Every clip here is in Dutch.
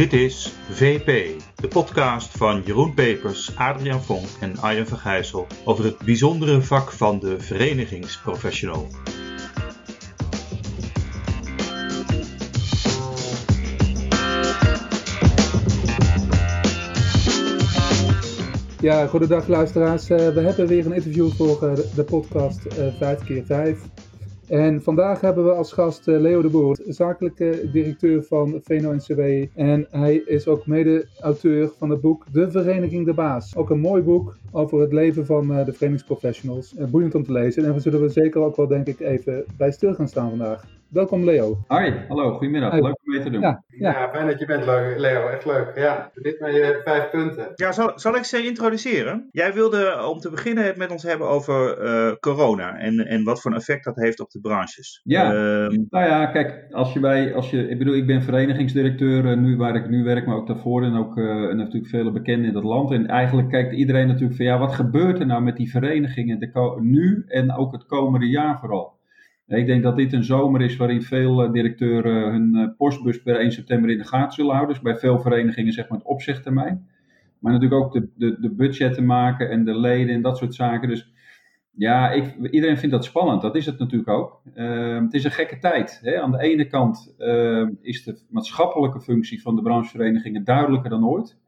Dit is VP, de podcast van Jeroen Pepers, Adriaan Vonk en Arjen Vergijssel over het bijzondere vak van de verenigingsprofessional. Ja, goedendag luisteraars. Uh, we hebben weer een interview voor uh, de podcast uh, 5x5. En vandaag hebben we als gast Leo de Boer, zakelijke directeur van VNO-NCW. En hij is ook mede-auteur van het boek De Vereniging de Baas. Ook een mooi boek over het leven van de verenigingsprofessionals. boeiend om te lezen en we zullen we zeker ook wel denk ik even bij stil gaan staan vandaag. Welkom Leo. Hoi, hallo, goedemiddag. Leuk om mee te doen. Ja, ja. fijn dat je bent Leo, echt leuk. Ja, dit met je vijf punten. Ja, zal, zal ik ze introduceren? Jij wilde om te beginnen het met ons hebben over uh, corona en, en wat voor een effect dat heeft op de branches. Ja, uh, nou ja, kijk, als je bij, als je, ik bedoel, ik ben verenigingsdirecteur nu waar ik nu werk, maar ook daarvoor en ook uh, en natuurlijk vele bekenden in dat land. En eigenlijk kijkt iedereen natuurlijk ja, wat gebeurt er nou met die verenigingen de nu en ook het komende jaar vooral? Ik denk dat dit een zomer is waarin veel eh, directeuren hun eh, postbus per 1 september in de gaten zullen houden. Dus bij veel verenigingen zeg maar het opzegtermijn. Maar natuurlijk ook de, de, de budgetten maken en de leden en dat soort zaken. Dus ja, ik, iedereen vindt dat spannend. Dat is het natuurlijk ook. Uh, het is een gekke tijd. Hè? Aan de ene kant uh, is de maatschappelijke functie van de brancheverenigingen duidelijker dan ooit.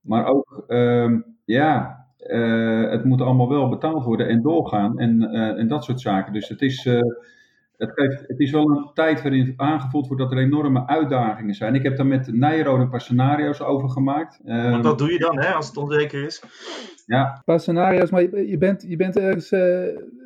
Maar ook, uh, ja, uh, het moet allemaal wel betaald worden en doorgaan en, en dat soort zaken. Dus het is het, het is wel een tijd waarin aangevoeld wordt dat er enorme uitdagingen zijn. Ik heb daar met Nijrode een paar scenario's over gemaakt. Want wat ehm, doe je dan hè, als het onzeker is? Ja. Een paar scenario's, maar je, je bent, je bent ergens...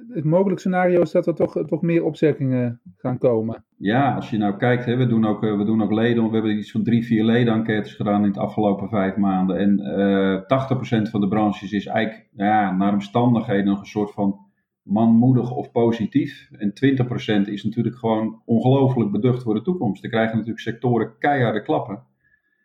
Het mogelijk scenario is dat er toch, toch meer opzeggingen gaan komen. Ja, als je nou kijkt, hè, we, doen ook, eh, we doen ook leden, we hebben iets van drie, vier leden-enquêtes gedaan in het afgelopen vijf maanden. En uh, eh, 80% van de branches is eigenlijk ja, naar omstandigheden nog een soort van manmoedig of positief. En 20% is natuurlijk gewoon ongelooflijk beducht voor de toekomst. Dan krijgen natuurlijk sectoren keiharde klappen.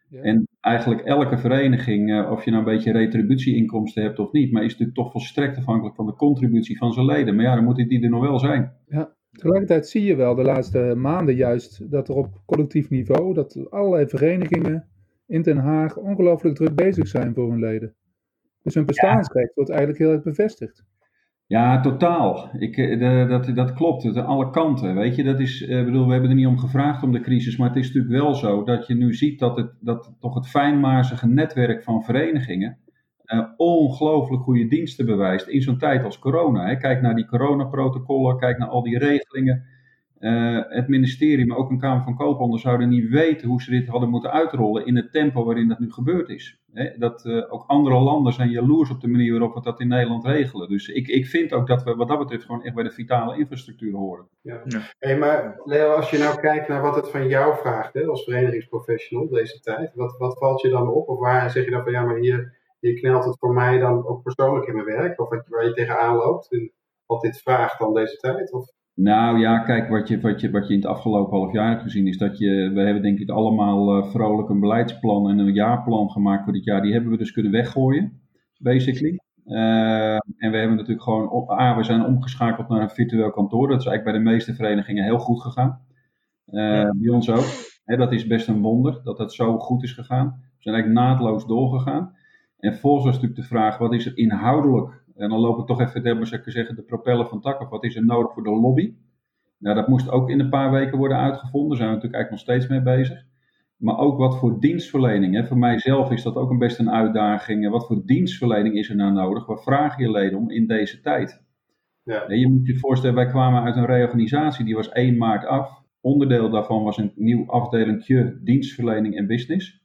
Ja. En eigenlijk elke vereniging, uh, of je nou een beetje retributieinkomsten hebt of niet, maar is natuurlijk toch volstrekt afhankelijk van de contributie van zijn leden. Maar ja, dan moeten die er nog wel zijn. Ja. Tegelijkertijd zie je wel de laatste maanden juist dat er op collectief niveau, dat allerlei verenigingen in Den Haag ongelooflijk druk bezig zijn voor hun leden. Dus hun bestaansrecht wordt eigenlijk heel erg bevestigd. Ja, totaal. Ik, eh, de, dat, dat klopt. Het, alle kanten. Weet je, dat is, uh, bedoel, we hebben er niet om gevraagd om de crisis, maar het is natuurlijk wel zo dat je nu ziet dat, het, dat toch het fijnmazige netwerk van verenigingen uh, ongelooflijk goede diensten bewijst in zo'n tijd als corona. Hè. Kijk naar die coronaprotocollen, kijk naar al die regelingen. Uh, het ministerie, maar ook een Kamer van Koophandel zouden niet weten hoe ze dit hadden moeten uitrollen in het tempo waarin dat nu gebeurd is. dat uh, ook andere landen zijn jaloers op de manier waarop we dat in Nederland regelen. Dus ik, ik vind ook dat we wat dat betreft gewoon echt bij de vitale infrastructuur horen. Ja. ja. Hey, maar Leo, als je nou kijkt naar wat het van jou vraagt hè, als verenigingsprofessional deze tijd, wat, wat valt je dan op? Of waar zeg je dan van ja, maar hier, hier knelt het voor mij dan ook persoonlijk in mijn werk? Of waar je tegenaan loopt en wat dit vraagt dan deze tijd? Of? Nou ja, kijk, wat je, wat, je, wat je in het afgelopen half jaar hebt gezien is dat je, we hebben denk ik allemaal uh, vrolijk een beleidsplan en een jaarplan gemaakt voor dit jaar. Die hebben we dus kunnen weggooien, basically. Uh, en we hebben natuurlijk gewoon, A, we zijn omgeschakeld naar een virtueel kantoor. Dat is eigenlijk bij de meeste verenigingen heel goed gegaan. Uh, ja. Bij ons ook. Hè, dat is best een wonder dat dat zo goed is gegaan. We zijn eigenlijk naadloos doorgegaan. En volgens was natuurlijk de vraag, wat is er inhoudelijk en dan loop ik toch even, zou ik zeggen, de propellen van takken. Wat is er nodig voor de lobby? Nou, dat moest ook in een paar weken worden uitgevonden. Daar zijn we natuurlijk eigenlijk nog steeds mee bezig. Maar ook wat voor dienstverlening. Hè. Voor mijzelf is dat ook een best een uitdaging. Wat voor dienstverlening is er nou nodig? Wat vragen je leden om in deze tijd? Ja. Je moet je voorstellen, wij kwamen uit een reorganisatie. Die was 1 maart af. Onderdeel daarvan was een nieuw afdelingje dienstverlening en business.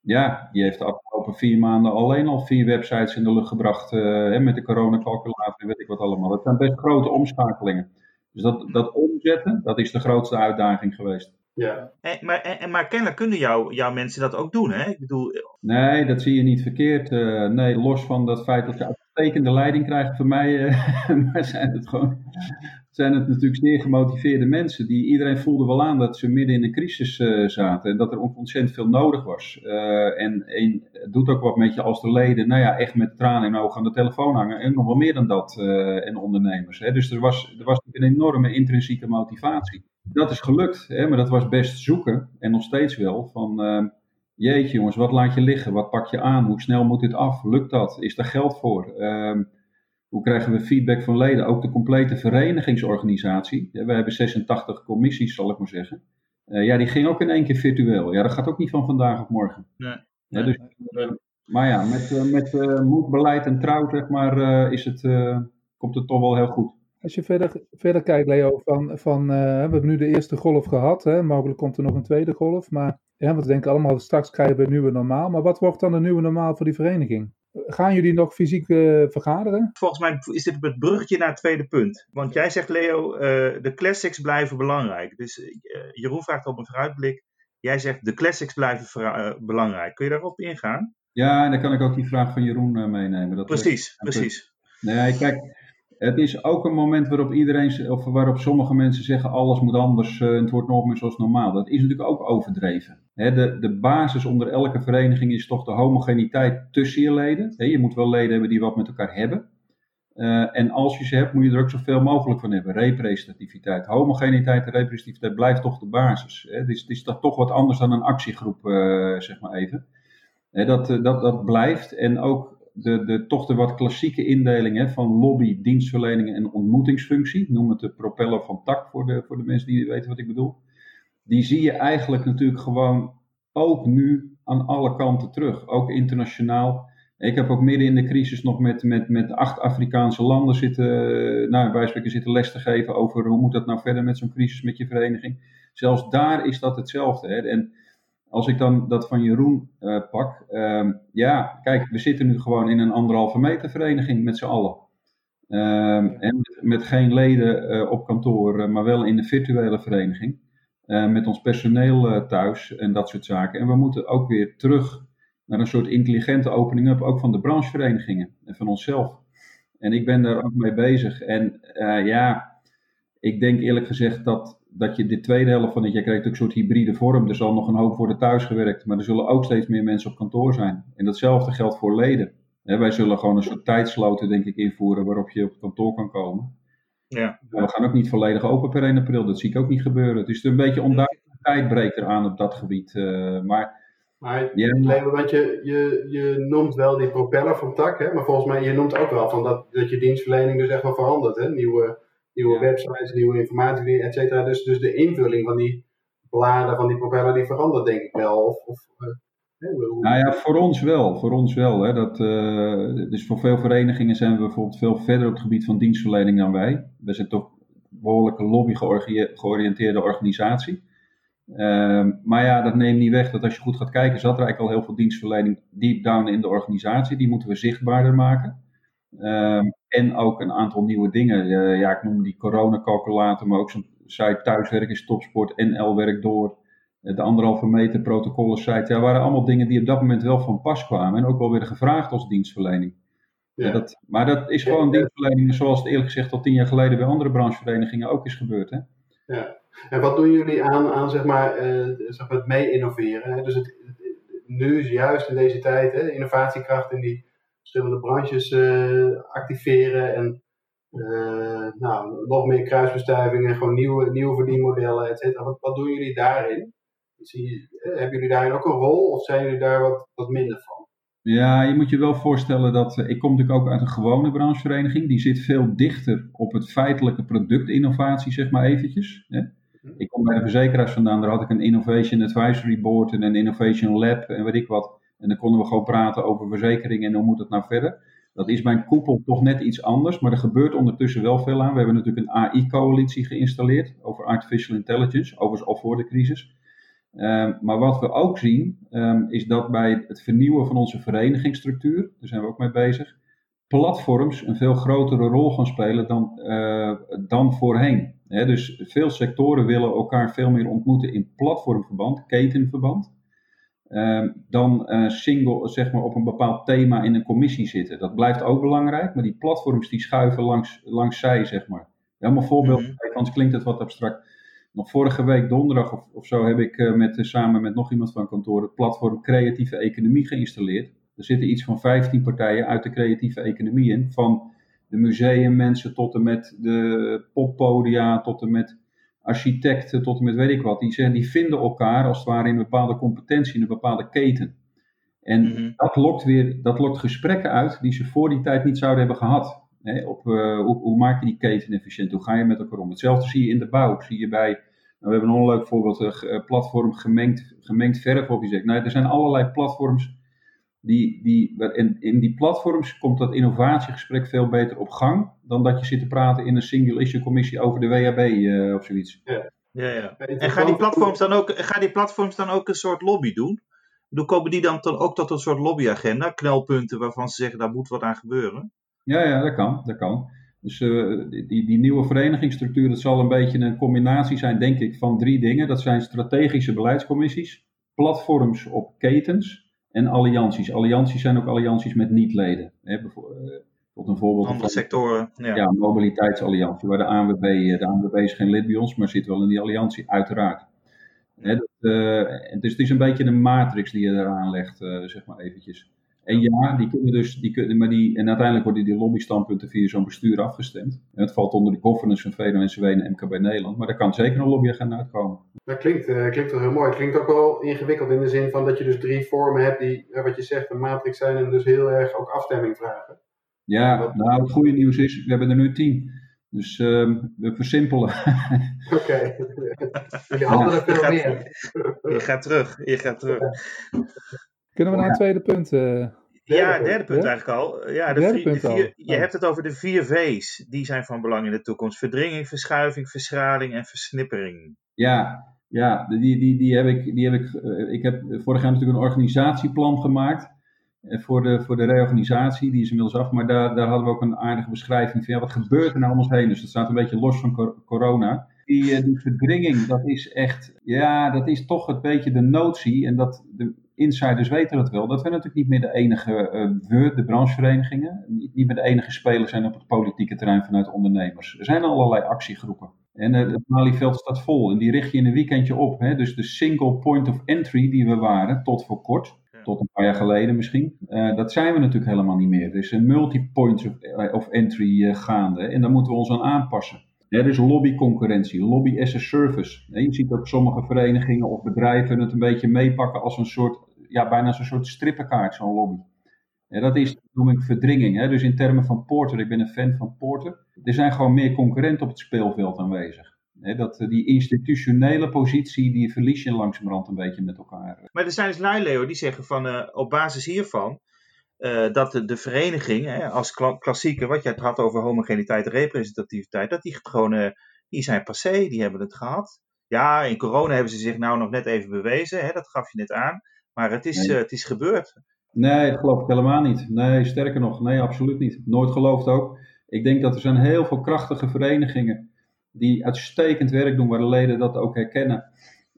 Ja, die heeft de afgelopen vier maanden alleen al vier websites in de lucht gebracht. Uh, met de coronacalculator en weet ik wat allemaal. Dat zijn best grote omschakelingen. Dus dat, dat omzetten, dat is de grootste uitdaging geweest. Ja. En, maar, en, maar kennelijk kunnen jou, jouw mensen dat ook doen, hè? Ik bedoel... Nee, dat zie je niet verkeerd. Uh, nee, los van dat feit dat je uitstekende leiding krijgt van mij, uh, maar zijn het gewoon zijn het natuurlijk zeer gemotiveerde mensen. Die, iedereen voelde wel aan dat ze midden in een crisis uh, zaten. En dat er ontzettend veel nodig was. Uh, en, het doet ook wat met je als de leden, nou ja, echt met tranen in ogen aan de telefoon hangen. En nog wel meer dan dat. En ondernemers. Hè. Dus er was, er was een enorme intrinsieke motivatie. Dat is gelukt, hè, maar dat was best zoeken. En nog steeds wel. Van, jeetje jongens, wat laat je liggen? Wat pak je aan? Hoe snel moet dit af? Lukt dat? Is er geld voor? Ehm, hoe krijgen we feedback van leden? Ook de complete verenigingsorganisatie. we hebben 86 commissies, zal ik maar zeggen. Uh, ja, die ging ook in één keer virtueel. Ja, dat gaat ook niet van vandaag op morgen. Nee. Ja, dus, maar ja, met, uh, met moed, beleid en trouw, zeg maar, is het, komt het toch wel heel goed. Als je verder, verder kijkt, Leo, van, van we hebben nu de eerste golf gehad. Hè? Mogelijk komt er nog een tweede golf. Maar ja, want we denken allemaal, straks krijgen we een nieuwe normaal. Maar wat wordt dan een nieuwe normaal voor die vereniging? Gaan jullie nog fysiek uh, vergaderen? Volgens mij is dit het bruggetje naar het tweede punt. Want jij zegt, Leo, uh, de classics blijven belangrijk. Dus uh, Jeroen vraagt op een vooruitblik. Jij zegt, de classics blijven belangrijk. Kun je daarop ingaan? Ja, en dan kan ik ook die vraag van Jeroen meenemen. Dat precies, precies. Nee, kijk, het is ook een moment waarop iedereen, of waarop sommige mensen zeggen alles moet anders en het wordt nog meer zoals normaal. Dat is natuurlijk ook overdreven de, basis onder elke vereniging is toch de homogeniteit tussen je leden. je moet wel leden hebben die wat met elkaar hebben. Uh, en als je ze hebt, moet je er ook zoveel mogelijk van hebben. Representativiteit. Homogeniteit en representativiteit blijft toch de basis. Het is, dat toch wat anders dan een actiegroep, uh, zeg maar even. dat, dat, dat blijft. En ook de, de, toch de wat klassieke indeling van lobby, dienstverlening en ontmoetingsfunctie. Noem het de propeller van tak voor de, voor de mensen die weten wat ik bedoel die zie je eigenlijk natuurlijk gewoon ook nu aan alle kanten terug, ook internationaal. Ik heb ook midden in de crisis nog met, met, met acht Afrikaanse landen zitten, nou, bij spreken zitten les te geven over hoe moet dat nou verder met zo'n crisis met je vereniging. Zelfs daar is dat hetzelfde. Hè? En als ik dan dat van Jeroen uh, pak, uh, ja, kijk, we zitten nu gewoon in een anderhalve meter vereniging met z'n allen. Uh, en met, met, geen leden uh, op kantoor, eh, maar wel in een virtuele vereniging. Uh, met ons personeel thuis en dat soort zaken. En we moeten ook weer terug naar een soort intelligente opening-up, ook van de brancheverenigingen en van onszelf. En ik ben daar ook mee bezig. En ja, ik denk eerlijk gezegd dat, dat je de tweede helft van het jaar krijgt ook een soort hybride vorm. Er zal nog een hoop worden thuisgewerkt, maar er zullen ook steeds meer mensen op kantoor zijn. En datzelfde geldt voor leden. wij zullen gewoon een soort tijdsloten, denk ik, invoeren waarop je op kantoor kan komen. Ja. we gaan ook niet volledig open per 1 april, dat zie ik ook niet gebeuren. Het is een beetje onduidelijk tijdbreker aan op dat gebied. Uh, maar, maar ja. want je, je, je noemt wel die propeller van tak, hè? maar volgens mij je noemt ook wel van dat, dat je dienstverlening dus echt wel verandert. Hè? Nieuwe, nieuwe websites, nieuwe informatie, et cetera. Dus, dus de invulling van die bladen van die propeller die verandert denk ik wel. Of, of uh, nou ja, voor ons wel. Voor ons wel hè. Dat, uh, dus voor veel verenigingen zijn we bijvoorbeeld veel verder op het gebied van dienstverlening dan wij. We zijn toch een behoorlijke lobby-georiënteerde organisatie. Uh, maar ja, dat neemt niet weg dat als je goed gaat kijken, zat er eigenlijk al heel veel dienstverlening deep down in de organisatie. Die moeten we zichtbaarder maken. Uh, en ook een aantal nieuwe dingen. ja, ik noem die coronacalculator, maar ook zo'n site thuiswerk is topsport, NL werk door de anderhalve meter protocollen site, ja, waren allemaal dingen die op dat moment wel van pas kwamen en ook wel weer gevraagd als dienstverlening. Ja. Dat, maar dat is gewoon dienstverlening zoals het eerlijk gezegd al tien jaar geleden bij andere brancheverenigingen ook is gebeurd. Hè? Ja, en wat doen jullie aan, aan zeg maar, uh, zeg maar het mee innoveren? Hè? Dus het, nu is juist in deze tijd hè, innovatiekracht in die verschillende branches uh, activeren en uh, nou, nog meer kruisbestuivingen, gewoon nieuwe, nieuwe verdienmodellen, et cetera. Wat, wat doen jullie daarin? Zie, eh, hebben jullie daarin ook een rol of zijn jullie daar wat, wat minder van? Ja, je moet je wel voorstellen dat. Eh, ik kom natuurlijk ook uit een gewone branchevereniging. Die zit veel dichter op het feitelijke productinnovatie, zeg maar eventjes. Hè. Mhm. Ik kom bij de verzekeraars vandaan. Daar had ik een Innovation Advisory Board en een Innovation Lab en weet ik wat. En dan konden we gewoon praten over verzekeringen en hoe moet het nou verder. Dat is mijn koepel toch net iets anders, maar er gebeurt ondertussen wel veel aan. We hebben natuurlijk een AI-coalitie geïnstalleerd over artificial intelligence, overigens al voor de crisis. Ehm, maar wat we ook zien, ehm, is dat bij het vernieuwen van onze verenigingsstructuur, daar zijn we ook mee bezig, platforms een veel grotere rol gaan spelen dan, uh, dan voorheen. dus veel sectoren willen elkaar veel meer ontmoeten in platformverband, ketenverband, dan uh, single, zeg maar, op een bepaald thema in een commissie zitten. Dat blijft ook belangrijk, maar die platforms die schuiven langs, langs zij, zeg maar. Ja, een voorbeeld, mm anders klinkt het wat abstract nog vorige week donderdag of, of zo heb ik uh, met, samen met nog iemand van kantoor het platform Creatieve Economie geïnstalleerd. Er zitten iets van 15 partijen uit de creatieve economie in. Van de museummensen tot en met de poppodia, tot en met architecten tot en met weet ik wat, die, zeggen, die vinden elkaar als het ware in een bepaalde competentie, in een bepaalde keten. En Mhm. dat, lokt weer, dat lokt gesprekken uit die ze voor die tijd niet zouden hebben gehad. Hè, op, eh, hoe, hoe maak je die keten efficiënt? Hoe ga je met elkaar om? Hetzelfde zie je in de bouw. Zie je bij, nou, we hebben een onleuk voorbeeld, eh, platform gemengd, gemengd verf. Of je zegt, nou, er zijn allerlei platforms. Die, die, en in die platforms komt dat innovatiegesprek veel beter op gang. Dan dat je zit te praten in een single issue commissie over de WHB eh, of zoiets. Ja, ja. En En gaan die, platforms dan ook, gaan die platforms dan ook een soort lobby doen? Hoe komen die dan tot- ook tot een soort lobbyagenda? Knelpunten waarvan ze zeggen, daar moet wat aan gebeuren? Ja, ja, dat kan. Dat kan. Dus eh, die, die nieuwe verenigingsstructuur, dat zal een beetje een combinatie zijn, denk ik, van drie dingen. Dat zijn strategische beleidscommissies, platforms op ketens en allianties. Allianties zijn ook allianties met niet-leden. Hè, bijvo- eh, Tot een voorbeeld Andere van sectoren. Ja. ja, een mobiliteitsalliantie, waar de ANWB, eh, de ANWB is geen lid bij ons, maar zit wel in die alliantie, uiteraard. Hè, dat, eh, dus het is een beetje een matrix die je eraan legt, zeg maar eventjes. En ja, die kunnen dus, die kunnen, maar die, en uiteindelijk worden die lobbystandpunten via zo'n bestuur afgestemd. En het valt onder de governance van VNO-NCW en MKB Nederland, maar daar kan zeker een lobbyagenda uitkomen. Dat klinkt, eh, klinkt wel heel mooi. Het klinkt ook wel ingewikkeld in de zin van dat je dus drie vormen hebt die, wat je zegt, een matrix zijn en dus heel erg ook afstemming vragen. Ja, nou het goede nieuws is, we hebben er nu tien. Dus ehm, we versimpelen. Oké. Jullie handelen veel meer. Je gaat terug, je gaat terug. Kunnen we naar het tweede punt? eh? Ja, derde punt Ja? eigenlijk al. Ja, de Derde vier- de al. je Oh. hebt het over de vier V's. Die zijn van belang in de toekomst. Verdringing, verschuiving, verschraling en versnippering. Ja, ja die, die, die heb ik. Die heb ik, eh, ik heb vorig jaar natuurlijk een organisatieplan gemaakt. eh, Voor de, voor de reorganisatie, die is inmiddels af. Maar daar, daar hadden we ook een aardige beschrijving van ja, wat gebeurt er nou om ons heen. Dus dat staat een beetje los van cor- corona. Die, eh, die verdringing, dat is echt, ja, dat is toch een beetje de notie. En dat de insiders weten dat wel. Dat we natuurlijk niet meer de enige, eh, we, de brancheverenigingen, niet, niet meer de enige spelers zijn op het politieke terrein vanuit ondernemers. Er zijn allerlei actiegroepen. En eh, het Malieveld staat vol en die richt je in een weekendje op. Hè? Dus de single point of entry die we waren tot voor kort, tot een paar jaar geleden misschien, dat zijn we natuurlijk helemaal niet meer. Er is een multi-point of, of entry gaande en daar moeten we ons aan aanpassen. Is lobbyconcurrentie, lobby as a service. Hè, je ziet ook sommige verenigingen of bedrijven het een beetje meepakken als een soort, ja, bijna een soort strippenkaart, zo'n lobby. Ja, dat is, noem ik verdringing. Hè? Dus in termen van Porter, ik ben een fan van Porter. Er zijn gewoon meer concurrenten op het speelveld aanwezig. Dat, eh, die institutionele positie, die verlies je langzamerhand een beetje met elkaar. Maar er zijn dus lui, Leo, die zeggen van eh, op basis hiervan. Eh, dat de, de vereniging, hè, als kla- klassieker, wat jij het had over homogeniteit en representativiteit, dat die gewoon, eh, die zijn passé, die hebben het gehad. Ja, in corona hebben ze zich nou nog net even bewezen, hè, dat gaf je net aan. Maar het is, Nee. eh, het is gebeurd. Nee, dat geloof ik helemaal niet. Nee, sterker nog, nee, absoluut niet. Nooit geloofd ook. Ik denk dat er zijn heel veel krachtige verenigingen die uitstekend werk doen, waar de leden dat ook herkennen.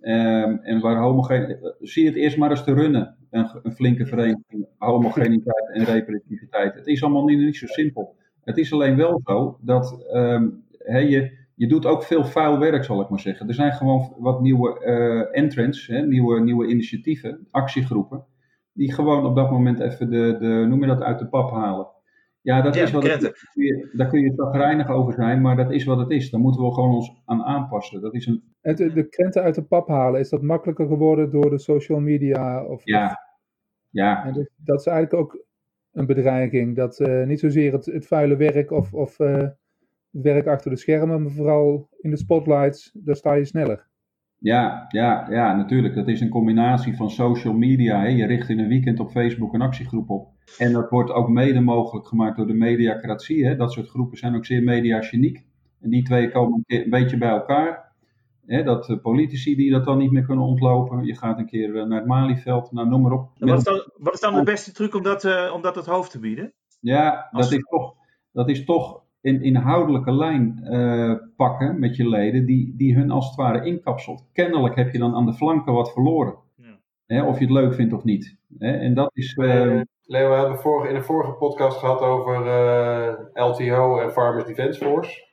Ehm, en waar homogeen... Zie het eerst maar eens te runnen, een, een flinke vereniging, homogeniteit en representativiteit. Het is allemaal niet, niet zo simpel. Het is alleen wel zo dat ehm, je, je doet ook veel vuil werk, zal ik maar zeggen. Er zijn gewoon wat nieuwe eh entrants, nieuwe, nieuwe initiatieven, actiegroepen, die gewoon op dat moment even de, de noem je dat, uit de pap halen. Ja, dat Ja, is wat het. Daar kun je chagrijnig over zijn, maar dat is wat het is. Daar moeten we gewoon ons aan aanpassen. Dat is een, Het, de krenten uit de pap halen, is dat makkelijker geworden door de social media? Of, of- ja, ja, en dat, dat is eigenlijk ook een bedreiging. Dat eh, niet zozeer het, het vuile werk of, of eh, het werk achter de schermen, maar vooral in de spotlights, daar sta je sneller. Ja, ja, ja, natuurlijk. Dat is een combinatie van social media. Hè. Je richt in een weekend op Facebook een actiegroep op. En dat wordt ook mede mogelijk gemaakt door de mediacratie. Hè. Dat soort groepen zijn ook zeer mediageniek. En die twee komen een, beetje bij elkaar. Hè, dat eh, politici die dat dan niet meer kunnen ontlopen. Je gaat een keer eh, naar het Malieveld, nou, noem maar op. En Wat is, dan, wat is dan de beste truc om dat, eh, om dat het hoofd te bieden? Ja, Als- dat is toch, dat is toch een inhoudelijke lijn eh, pakken met je leden die, die hun als het ware inkapselt. Kennelijk heb je dan aan de flanken wat verloren. Ja. Hè, of je het leuk vindt of niet. Hè, en dat is. eh, Eh, Leo, we hebben vorige, in een vorige podcast gehad over eh, LTO en Farmers Defence Force.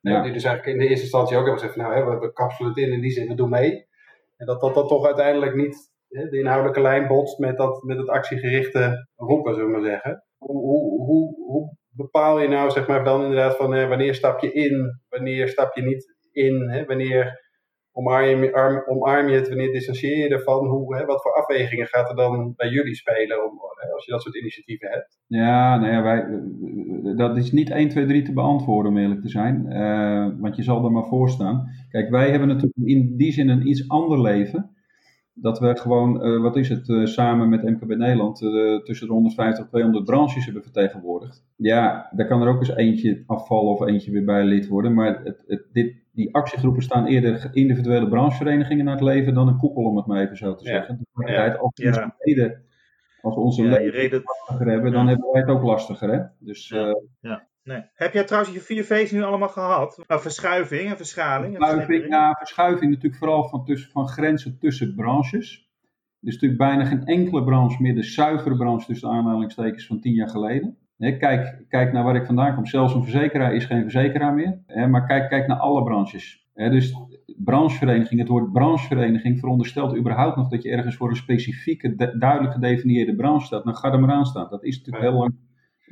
ja, Die dus eigenlijk in de eerste instantie ook hebben gezegd, van, nou, hè, we, we kapselen het in in die zin, we doen mee. En dat dat, dat toch uiteindelijk niet hè, de inhoudelijke lijn botst met, dat, met het actiegerichte roepen, zullen we maar zeggen. Hoe, hoe, hoe, hoe bepaal je nou zeg maar, dan inderdaad van eh, wanneer stap je in, wanneer stap je niet in, hè, wanneer omarm je, arm, omarm je het, wanneer distancieer je ervan? Hoe, hè, wat voor afwegingen gaat er dan bij jullie spelen om, hè, als je dat soort initiatieven hebt? Ja, nou ja, wij, dat is niet 1, 2, 3 te beantwoorden om eerlijk te zijn. Uh, want je zal er maar voor staan. Kijk, wij hebben natuurlijk in die zin een iets ander leven dat we gewoon, uh, wat is het, uh, samen met MKB Nederland uh, tussen de 150 en 200 branches hebben vertegenwoordigd. Ja, daar kan er ook eens eentje afvallen of eentje weer bij lid worden. Maar het, het, dit, die actiegroepen staan eerder individuele brancheverenigingen naar het leven dan een koepel, om het maar even zo te zeggen. Ja. Als, ja. leden, als onze ja, leden het lastiger hebben, dan hebben wij het ook lastiger. Hè? Dus, ja. Nee. Heb jij trouwens je vier V's nu allemaal gehad? Nou, verschuiving en verschaling? Verschuiving, ja, verschuiving natuurlijk vooral van, tussen, van grenzen tussen branches. Er is natuurlijk bijna geen enkele branche meer de zuivere branche tussen aanhalingstekens van tien jaar geleden. kijk, kijk naar waar ik vandaan kom. Zelfs een verzekeraar is geen verzekeraar meer. maar kijk, kijk naar alle branches. dus branchevereniging, het woord branchevereniging veronderstelt überhaupt nog dat je ergens voor een specifieke, duidelijk gedefinieerde branche staat. Nou, ga er maar aan staan. Dat is natuurlijk heel lang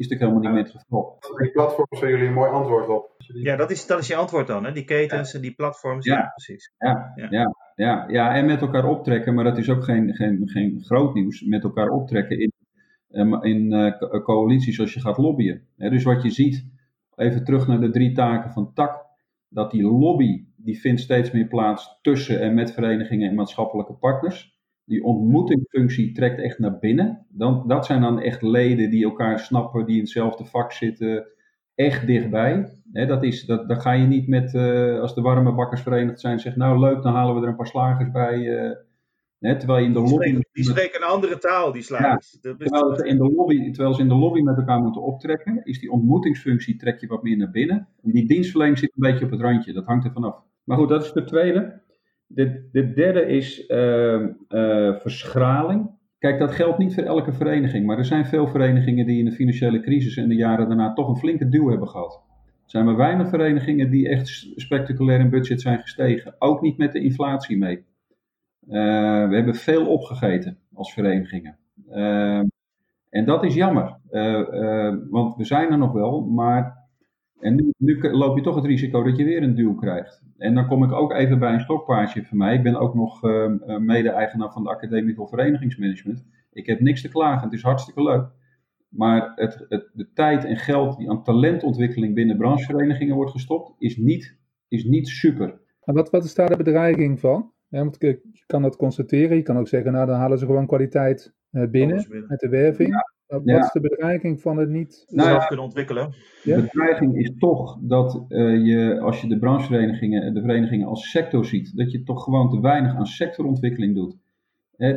natuurlijk helemaal niet meer het geval. Die platforms zijn jullie een mooi antwoord op. Ja, dat is, dat is je antwoord dan, hè? die ketens en die platforms. Ja, precies. Ja, ja. Ja, ja, ja, en met elkaar optrekken, maar dat is ook geen, geen, geen groot nieuws. Met elkaar optrekken in, ehm, in uh, coalities als je gaat lobbyen. dus wat je ziet, even terug naar de drie taken van TAK, dat die lobby, die vindt steeds meer plaats tussen en met verenigingen en maatschappelijke partners die ontmoetingsfunctie trekt echt naar binnen. Dan, dat zijn dan echt leden die elkaar snappen, die in hetzelfde vak zitten, echt dichtbij. dat is, dat, dan ga je niet met, uh, als de warme bakkers verenigd zijn, zeg nou leuk, dan halen we er een paar slagers bij. Uh, terwijl je in de die lobby... Spreken, die spreken een andere taal, die slagers. Ja, terwijl, ze in de lobby, terwijl ze in de lobby met elkaar moeten optrekken, is die ontmoetingsfunctie trek je wat meer naar binnen. En die dienstverlening zit een beetje op het randje, dat hangt er vanaf. Maar goed, dat is de tweede. De, de derde is uh, uh, verschraling. Kijk, dat geldt niet voor elke vereniging, maar er zijn veel verenigingen die in de financiële crisis en de jaren daarna toch een flinke duw hebben gehad. Er zijn maar weinig verenigingen die echt spectaculair in budget zijn gestegen. Ook niet met de inflatie mee. Uh, we hebben veel opgegeten als verenigingen. Uh, en dat is jammer, uh, want we zijn er nog wel, maar en nu, nu, loop je toch het risico dat je weer een duw krijgt. En dan kom ik ook even bij een stokpaardje van mij. Ik ben ook nog uh, mede-eigenaar van de Academie voor Verenigingsmanagement. Ik heb niks te klagen, het is hartstikke leuk. Maar het, het, de tijd en geld die aan talentontwikkeling binnen brancheverenigingen wordt gestopt, is niet, is niet super. En wat, wat is daar de bedreiging van? Ja, want je kan dat constateren. Je kan ook zeggen, nou dan halen ze gewoon kwaliteit uh, binnen met de werving. Ja. Wat ja. is de bedreiging van het niet nou, zelf kunnen ontwikkelen? De bedreiging is toch dat uh, je, als je de brancheverenigingen, de verenigingen als sector ziet, dat je toch gewoon te weinig aan sectorontwikkeling doet.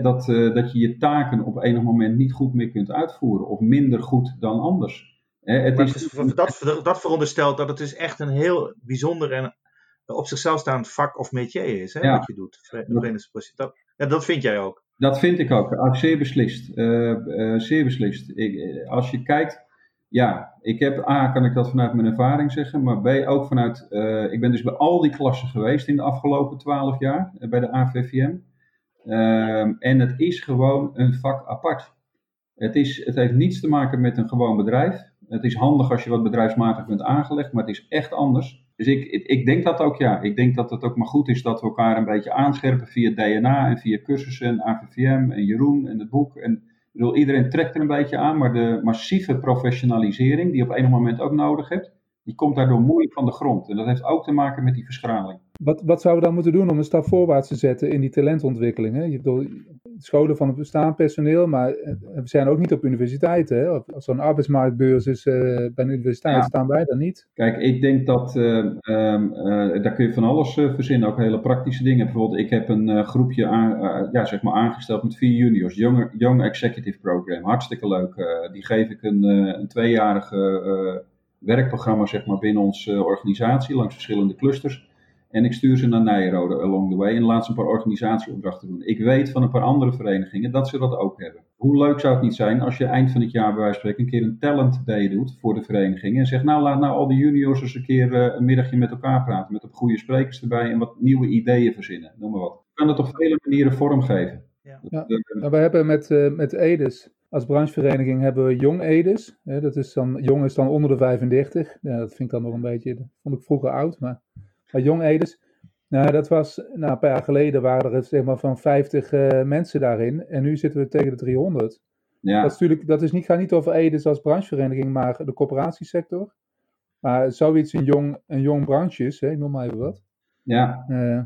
dat, uh, dat je je taken op enig moment niet goed meer kunt uitvoeren of minder goed dan anders. het is, dat, dat veronderstelt dat het dus echt een heel bijzonder en op zichzelf staand vak of métier is, hè, ja. wat je doet. Dat vind jij ook. Dat vind ik ook. Ah, zeer beslist. Uh, uh, zeer beslist. Ik, eh, als je kijkt, ja, ik heb A, kan ik dat vanuit mijn ervaring zeggen, maar B, ook vanuit, ik ben dus bij al die klassen geweest in de afgelopen twaalf jaar, bij de AVVM. Ehm, en het is gewoon een vak apart. Het, is, het heeft niets te maken met een gewoon bedrijf. Het is handig als je wat bedrijfsmatig bent aangelegd, maar het is echt anders. Dus ik, ik denk dat ook, ja. Ik denk dat het ook maar goed is dat we elkaar een beetje aanscherpen via DNA en via cursussen en AVVM en Jeroen en het boek. En ik bedoel, iedereen trekt er een beetje aan, maar de massieve professionalisering die je op enig moment ook nodig hebt, die komt daardoor moeilijk van de grond. En dat heeft ook te maken met die verschraling. Wat, wat zouden we dan moeten doen om een stap voorwaarts te zetten in die talentontwikkeling? Hè? Je scholen van het bestaand personeel, maar eh, we zijn ook niet op universiteiten. Hè? Als er een arbeidsmarktbeurs is uh, bij een universiteit, ja. staan wij dan niet. Kijk, ik denk dat, uh, um, uh, daar kun je van alles verzinnen, ook hele praktische dingen. Bijvoorbeeld, ik heb een groepje aan, ja, zeg maar aangesteld met vier juniors, Young, Young Executive Program, hartstikke leuk. die geef ik een, een tweejarige werkprogramma zeg maar, binnen onze organisatie, langs verschillende clusters. En ik stuur ze naar Nijrode along the way en laat ze een paar organisatieopdrachten doen. Ik weet van een paar andere verenigingen dat ze dat ook hebben. Hoe leuk zou het niet zijn als je eind van het jaar bij wijze van spreken een keer een talent day doet voor de verenigingen. En zegt nou laat nou al die juniors eens een keer uh, een middagje met elkaar praten. Met op goede sprekers erbij en wat nieuwe ideeën verzinnen. Noem maar wat. Je kan het op vele manieren vormgeven. Ja. ja. Nou, we hebben met, uh, met EDES als branchevereniging hebben we Jong Edes. dat is dan, jong is dan onder de 35. Ja, dat vind ik dan nog een beetje, dat vond ik vroeger oud, maar, maar Jong Edes. Nou, dat was nou, een paar jaar geleden waren er zeg maar, van 50 mensen daarin. En nu zitten we tegen de 300. Ja. Dat, is natuurlijk, dat is niet, gaat niet over Edes als branchevereniging, maar de coöperatiesector. Maar zoiets een jong, een jong branche is, hè, noem maar even wat. Ja. Uh,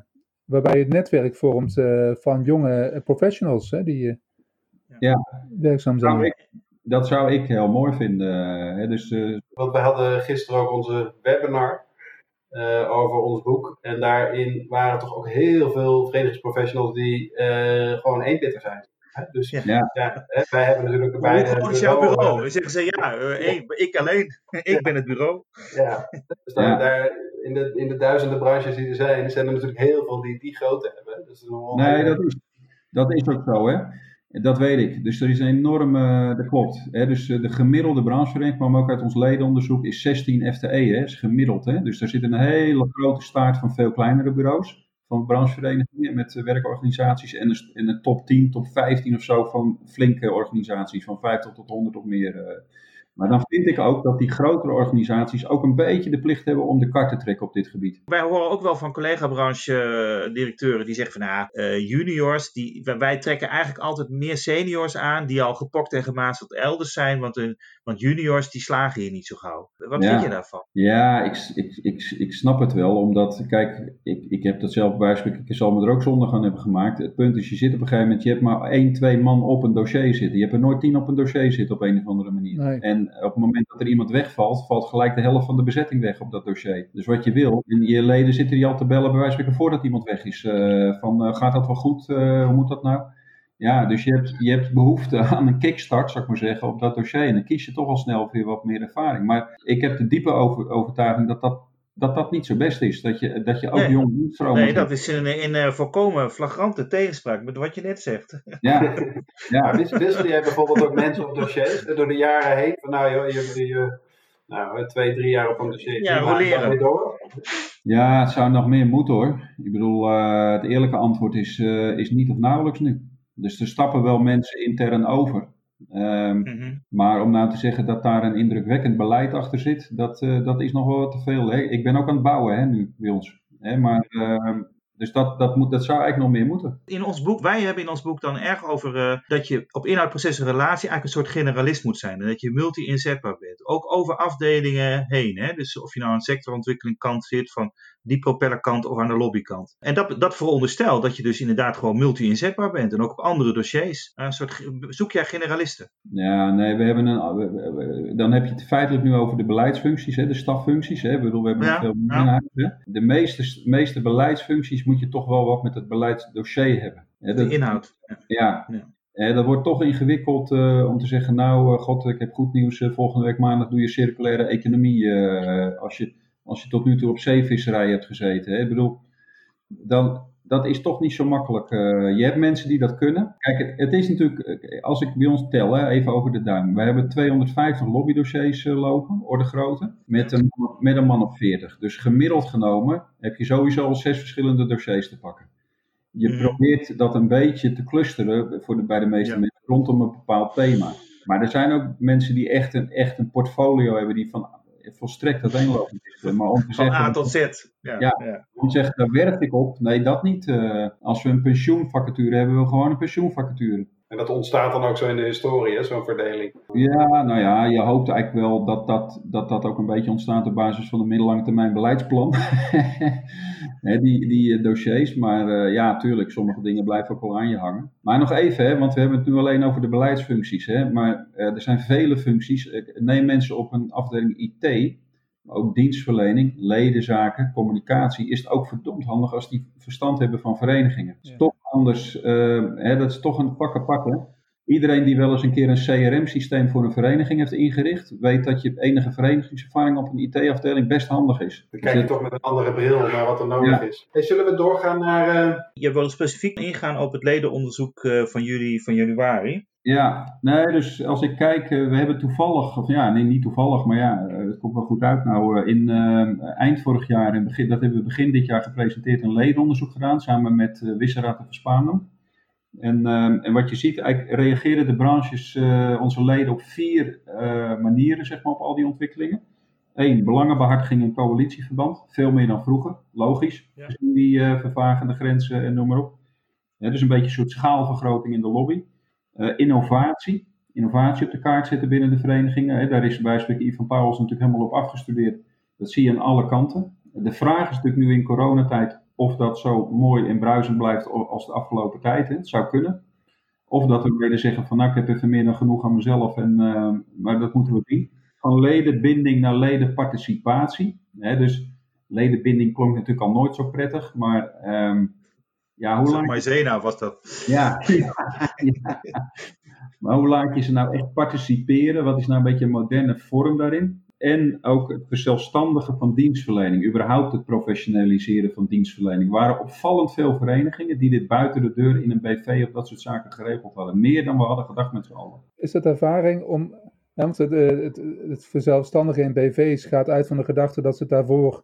waarbij je het netwerk vormt uh, van jonge professionals hè, die uh, ja. werkzaam zijn. Nou, ik, dat zou ik heel mooi vinden. Hè? Dus, Want we hadden gisteren ook onze webinar over ons boek. En daarin waren toch ook heel veel verenigingsprofessionals die gewoon eenpitter zijn. Dus ja. ja wij hebben natuurlijk beide. Hoe groot is jouw bureau? Dan zeggen ze ja, uh, ik alleen. ik ben het bureau. Ja, dus dan, daar, in, de, in de duizenden branches die er zijn, zijn er natuurlijk heel veel die die grootte hebben. Dus nee, dat is, dat is ook zo, hè. Dat weet ik. Dus er is een enorme, dat klopt. Hè? Dus de gemiddelde branchevereniging kwam ook uit ons ledenonderzoek, is 16 FTE, hè? is gemiddeld. Hè? Dus daar zit een hele grote staart van veel kleinere bureaus van brancheverenigingen met werkorganisaties en de, en de top 10, top 15 of zo van flinke organisaties, van 50 tot 100 of meer. Eh. Maar dan vind ik ook dat die grotere organisaties ook een beetje de plicht hebben om de kar te trekken op dit gebied. Wij horen ook wel van collega-branche-directeuren die zeggen van nou, uh, juniors, die, wij trekken eigenlijk altijd meer seniors aan die al gepokt en gemazeld elders zijn, want, want juniors die slagen hier niet zo gauw. Wat vind je daarvan? Ja, ik, ik, ik, ik snap het wel, omdat, kijk, ik, ik heb dat zelf bij ik zal me er ook zondag aan hebben gemaakt. Het punt is, je zit op een gegeven moment, je hebt maar één, twee man op een dossier zitten. Je hebt er nooit tien op een dossier zitten op een of andere manier. Nee. En op het moment dat er iemand wegvalt, valt gelijk de helft van de bezetting weg op dat dossier. Dus wat je wil, en je leden zitten die al te bellen bij wijze van voordat iemand weg is. Uh, van uh, gaat dat wel goed? Uh, hoe moet dat nou? Ja, dus je hebt, je hebt behoefte aan een kickstart, zou ik maar zeggen, op dat dossier. En dan kies je toch al snel voor wat meer ervaring. Maar ik heb de diepe over, overtuiging dat dat dat dat niet zo best is. Dat je, dat je ook nee. jong instromen Nee, dat is in, in uh, voorkomen flagrante tegenspraak met wat je net zegt. Ja. ja. Wissel jij bijvoorbeeld ook mensen op dossiers door de jaren heen? Van nou, joh, je, je, nou, twee, drie jaar op een dossier. Ja, roleren. Door. Ja, het zou nog meer moeten hoor. Ik bedoel, uh, het eerlijke antwoord is, uh, is niet of nauwelijks nu. Dus er stappen wel mensen intern over. Um, mm-hmm. Maar om nou te zeggen dat daar een indrukwekkend beleid achter zit, dat, uh, dat is nog wel wat te veel. Hè? Ik ben ook aan het bouwen hè, nu bij ons. Hè? Maar uh, dus dat, dat, moet, dat zou eigenlijk nog meer moeten. In ons boek, wij hebben in ons boek dan erg over uh, dat je op inhoud, proces en relatie eigenlijk een soort generalist moet zijn. En dat je multi-inzetbaar bent. Ook over afdelingen heen. Hè? Dus of je nou aan sectorontwikkeling kant zit, van die propellerkant of aan de lobbykant. En dat, dat veronderstelt dat je dus inderdaad gewoon multi-inzetbaar bent. En ook op andere dossiers. Een soort, zoek jij generalisten? Ja, nee, we hebben een, dan heb je het feitelijk nu over de beleidsfuncties, hè, de staffuncties. Hè. Ik bedoel, we hebben ja, veel ja. De meeste, meeste beleidsfuncties moet je toch wel wat met het beleidsdossier hebben. Hè, de inhoud. Ja. ja. dat wordt toch ingewikkeld uh, om te zeggen, nou uh, god, ik heb goed nieuws, uh, volgende week maandag doe je circulaire economie. als, je, als je tot nu toe op zeevisserij hebt gezeten. Hè. Ik bedoel, dan, dat is toch niet zo makkelijk. je hebt mensen die dat kunnen. Kijk, het, het is natuurlijk, als ik bij ons tel, hè, even over de duim. We hebben 250 lobbydossiers lopen, orde grootte, met een, met een man op 40. Dus gemiddeld genomen heb je sowieso al zes verschillende dossiers te pakken. Je mm. probeert dat een beetje te clusteren voor de, bij de meeste ja. mensen rondom een bepaald thema. Maar er zijn ook mensen die echt een, echt een portfolio hebben die van volstrekt uiteenlopend is. Maar om te van zeggen, A tot Z. Ja, ja, ja. om te zeggen, daar werk ik op. Nee, dat niet. Uh, als we een pensioenvacature hebben, hebben we gewoon een pensioenvacature. En dat ontstaat dan ook zo in de historie, zo'n verdeling. Ja, nou ja, je hoopt eigenlijk wel dat dat, dat dat ook een beetje ontstaat op basis van een middellange termijn beleidsplan. die, die eh, dossiers, maar uh, ja, tuurlijk, sommige dingen blijven ook wel aan je hangen. Maar nog even, hè, want we hebben het nu alleen over de beleidsfuncties. Hè, maar uh, er zijn vele functies. neem mensen op een afdeling IT, ook dienstverlening, ledenzaken, communicatie, is het ook verdomd handig als die verstand hebben van verenigingen. Ja. Toch anders, hè, dat is toch een pakken pakken. Iedereen die wel eens een keer een CRM-systeem voor een vereniging heeft ingericht, weet dat je enige verenigingservaring op een IT-afdeling best handig is. Dan kijk je toch met een andere bril naar wat er nodig is. Hey, zullen we doorgaan naar. Uh... Je wil specifiek ingaan op het ledenonderzoek uh, van jullie van januari. Ja, nee, dus als ik kijk, we hebben toevallig, of ja, nee, niet toevallig, maar ja, het komt wel goed uit nou. In uh, eind vorig jaar, in begin, dat hebben we begin dit jaar gepresenteerd, een ledenonderzoek gedaan, samen met uh, Wisseraad en Verspanum. En, uh, en wat je ziet, eigenlijk reageren de branches, onze leden, op vier manieren, zeg maar, op al die ontwikkelingen. Eén, belangenbehartiging in coalitieverband. Veel meer dan vroeger. Logisch. Ja. Gezien die uh, vervagende grenzen en noem maar op. Ja, dus een beetje een soort schaalvergroting in de lobby. Uh, innovatie. Innovatie op de kaart zetten binnen de verenigingen. Hè. Daar is bij spreken Ivan Pauwels natuurlijk helemaal op afgestudeerd. Dat zie je aan alle kanten. De vraag is natuurlijk nu in coronatijd of dat zo mooi en bruisend blijft als de afgelopen tijd. Hè. Het zou kunnen. Of dat we willen zeggen van nou ik heb even meer dan genoeg aan mezelf. En, uh, maar dat moeten we zien. Van ledenbinding naar ledenparticipatie. Hè, dus ledenbinding klonk natuurlijk al nooit zo prettig. Maar um, ja, hoe lang... Maizena was dat. Ja, ja, ja, Maar hoe laat je ze nou echt participeren? Wat is nou een beetje een moderne vorm daarin? En ook het verzelfstandigen van dienstverlening. Überhaupt het professionaliseren van dienstverlening. Er waren opvallend veel verenigingen die dit buiten de deur in een BV of dat soort zaken geregeld hadden. Meer dan we hadden gedacht met z'n allen. Is het ervaring om. Want het, het, het verzelfstandigen in BV's gaat uit van de gedachte dat ze het daarvoor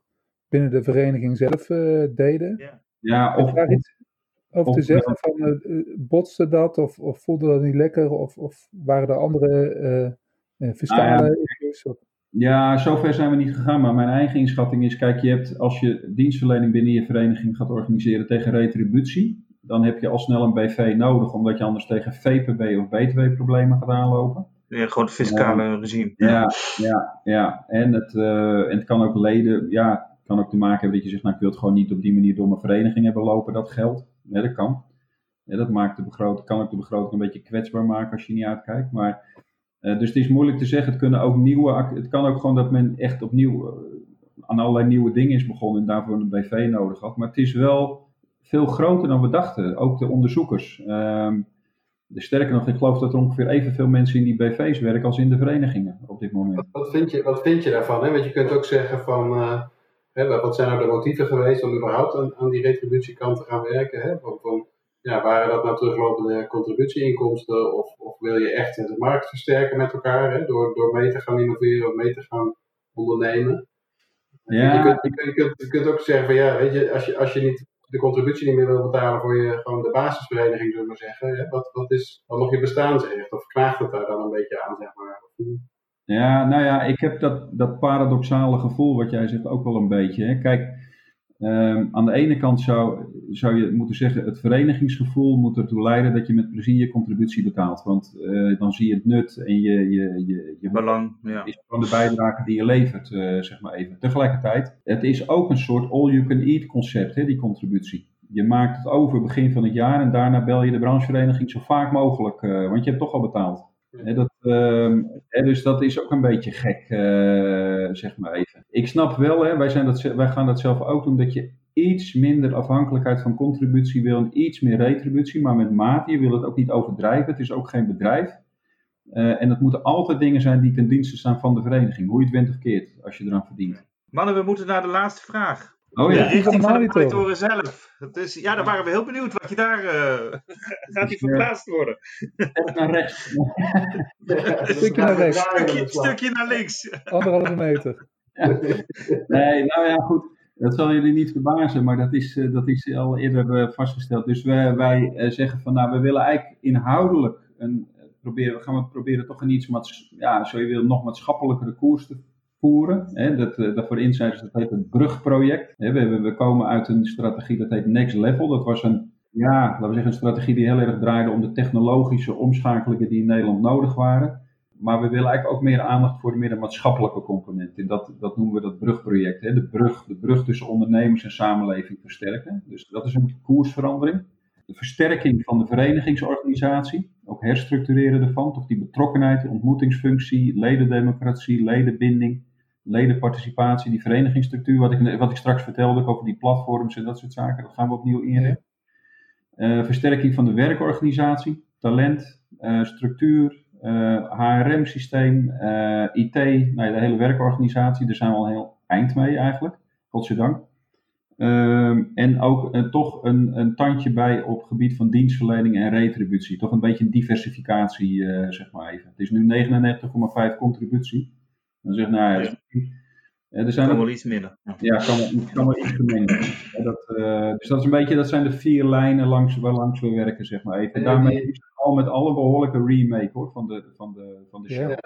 binnen de vereniging zelf uh, deden. Ja, ja of, daar iets over of, te zeggen? Van, uh, botste dat of, of voelde dat niet lekker? Of, of waren er andere uh, fiscale Nou ja. issues? Ja, zover zijn we niet gegaan. Maar mijn eigen inschatting is: kijk, je hebt als je dienstverlening binnen je vereniging gaat organiseren tegen retributie, dan heb je al snel een BV nodig, omdat je anders tegen VPB of BTW-problemen gaat aanlopen. Ja, gewoon het fiscale regime. Ja, ja, ja. En het, uh, en het kan ook leden, ja, het kan ook te maken hebben dat je zegt: nou, ik wil het gewoon niet op die manier door mijn vereniging hebben lopen, dat geld. Ja, dat kan. Ja, dat maakt de begroting, kan ook de begroting een beetje kwetsbaar maken als je niet uitkijkt. Maar uh, dus het is moeilijk te zeggen. Het, kunnen ook nieuwe, het kan ook gewoon dat men echt opnieuw uh, aan allerlei nieuwe dingen is begonnen en daarvoor een BV nodig had. Maar het is wel veel groter dan we dachten. Ook de onderzoekers. Uh, sterker nog, ik geloof dat er ongeveer evenveel mensen in die BV's werken als in de verenigingen op dit moment. Wat, vind, je, wat vind je daarvan? Hè? Want je kunt ook zeggen van, uh, hè, wat zijn nou de motieven geweest om überhaupt aan, aan die retributiekant te gaan werken? Hè? Ja, waren dat nou teruglopende contributieinkomsten of, of wil je echt de markt versterken met elkaar hè, door, door mee te gaan innoveren of mee te gaan ondernemen? Ja. Je, kunt, je, kunt, je, kunt, je kunt ook zeggen van ja, weet je, als je, als je niet de contributie niet meer wil betalen voor je gewoon de basisvereniging, zullen we maar zeggen, hè, wat, wat, is, wat nog je bestaansrecht? Of knaagt het daar dan een beetje aan, zeg maar? Ja, nou ja, ik heb dat, dat paradoxale gevoel wat jij zegt ook wel een beetje. Hè. Kijk, Um, aan de ene kant zou, zou je moeten zeggen, het verenigingsgevoel moet ertoe leiden dat je met plezier je contributie betaalt. Want uh, dan zie je het nut en je, je, je, je belang ja. is van de bijdrage die je levert, uh, zeg maar even. Tegelijkertijd, het is ook een soort all-you-can-eat concept, hè, die contributie. Je maakt het over begin van het jaar en daarna bel je de branchevereniging zo vaak mogelijk, uh, want je hebt toch al betaald. Dat, he, dus dat is ook een beetje gek, uh, zeg maar even. Ik snap wel, hè, wij, zijn dat, wij gaan dat zelf ook doen, dat je iets minder afhankelijkheid van contributie wil en iets meer retributie, maar met mate. Je wil het ook niet overdrijven, het is ook geen bedrijf. Uh, en het moeten altijd dingen zijn die ten dienste staan van de vereniging, hoe je het went of keert, als je eraan verdient. Mannen, we moeten naar de laatste vraag. Oh ja. De richting van de monitoren zelf. Dus ja, daar waren we heel benieuwd wat je daar uh, gaat die verplaatst worden. Echt naar rechts. Een stukje naar rechts. Stukje, stukje naar links. Anderhalve meter. Nee, nou ja, goed. Dat zal jullie niet verbazen, maar dat is, uh, dat is al eerder uh, vastgesteld. Dus wij, wij zeggen van, nou, we willen eigenlijk inhoudelijk een, proberen, we gaan we proberen toch een iets, maats, ja, zo je wil, nog maatschappelijkere koers te voeren. Hè, dat, uh, dat voor insiders, dat heet het brugproject. We, we komen uit een strategie dat heet Next Level. Dat was een, ja, laten we zeggen, een strategie die heel erg draaide om de technologische omschakelingen die in Nederland nodig waren. Maar we willen eigenlijk ook meer aandacht voor de meer maatschappelijke component. En dat, dat noemen we dat brugproject. Hè? De, brug, de brug tussen ondernemers en samenleving versterken. Dus dat is een koersverandering. De versterking van de verenigingsorganisatie. Ook herstructureren ervan. Toch die betrokkenheid, ontmoetingsfunctie, ledendemocratie, ledenbinding, ledenparticipatie, die verenigingsstructuur. Wat ik, wat ik straks vertelde over die platforms en dat soort zaken. Dat gaan we opnieuw inrichten. Uh, versterking van de werkorganisatie, talent, uh, structuur, uh, HRM-systeem, uh, IT, nou ja, de hele werkorganisatie, daar zijn we al heel eind mee eigenlijk, godzijdank. Um, en ook uh, toch een, een, tandje bij op gebied van dienstverlening en retributie. Toch een beetje een diversificatie, zeg maar even. Het is nu 99,5 contributie. Dan zeg nou ja, er zijn kan ook, wel iets minder. Ja, kan kan wel iets gemengd. dat, dus dat is een beetje, dat zijn de vier lijnen langs, waar langs we werken, zeg maar even. En daarmee is al met alle behoorlijke remake hoor, van de, van de, van de show. Ja.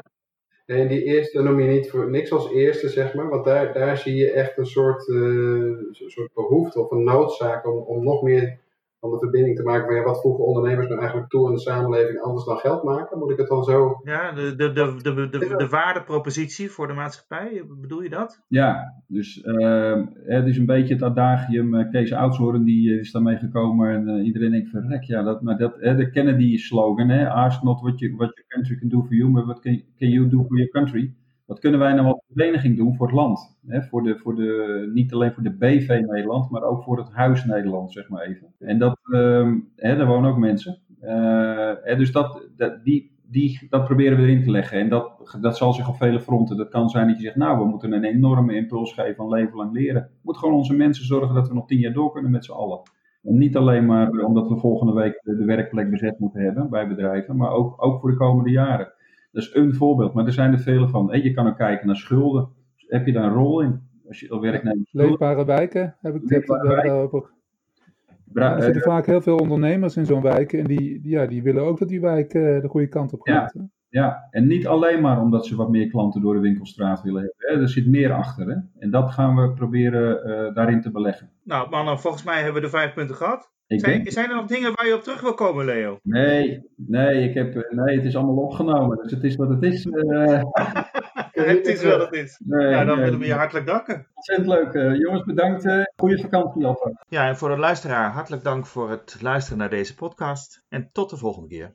En die eerste noem je niet voor niks als eerste, zeg maar. Want daar, daar zie je echt een soort, uh, soort behoefte of een noodzaak om, om nog meer van de verbinding te maken van ja, wat voegen ondernemers nou eigenlijk toe in de samenleving anders dan geld maken? Moet ik het dan zo... Ja, de, de, de, de, de, de waardepropositie voor de maatschappij, bedoel je dat? Ja, dus uh, het is een beetje het adagium, uh, Kees Oudshoorn die is daarmee gekomen en uh, iedereen denkt verrek, ja, dat, maar dat, de Kennedy slogan, hè, ask not what, you, what your country can do for you, but what can, can you do for your country? Wat kunnen wij nou als vereniging doen voor het land? Hè? Voor de, voor de, niet alleen voor de BV Nederland, maar ook voor het huis Nederland, zeg maar even. En dat, uh, hè, daar wonen ook mensen. Hè, dus dat, dat, die, die, dat proberen we erin te leggen. En dat, dat zal zich op vele fronten. Dat kan zijn dat je zegt, nou, we moeten een enorme impuls geven van leven lang leren. We moeten gewoon onze mensen zorgen dat we nog tien jaar door kunnen met z'n allen. En niet alleen maar omdat we volgende week de werkplek bezet moeten hebben bij bedrijven, maar ook, ook voor de komende jaren. Dat is een voorbeeld, maar er zijn er vele van. Je kan ook kijken naar schulden. Heb je daar een rol in? Als je werknemers. Leefbare wijken heb ik het over. er zitten vaak heel veel ondernemers in zo'n wijk en die, ja, die willen ook dat die wijk uh, de goede kant op gaat. Ja, ja, en niet alleen maar omdat ze wat meer klanten door de winkelstraat willen hebben. Hè. Er zit meer achter. Hè. En dat gaan we proberen uh, daarin te beleggen. Nou, mannen, volgens mij hebben we de vijf punten gehad. Zijn, denk... zijn, er nog dingen waar je op terug wil komen, Leo? Nee, nee, ik heb, nee het is allemaal opgenomen. Dus het is wat het is. Uh... het is wat het is. Nee, nou, dan nee. willen we je hartelijk danken. Ontzettend leuk. Uh, jongens, bedankt. Uh, goede vakantie alvast. Ja, en voor de luisteraar, hartelijk dank voor het luisteren naar deze podcast. En tot de volgende keer.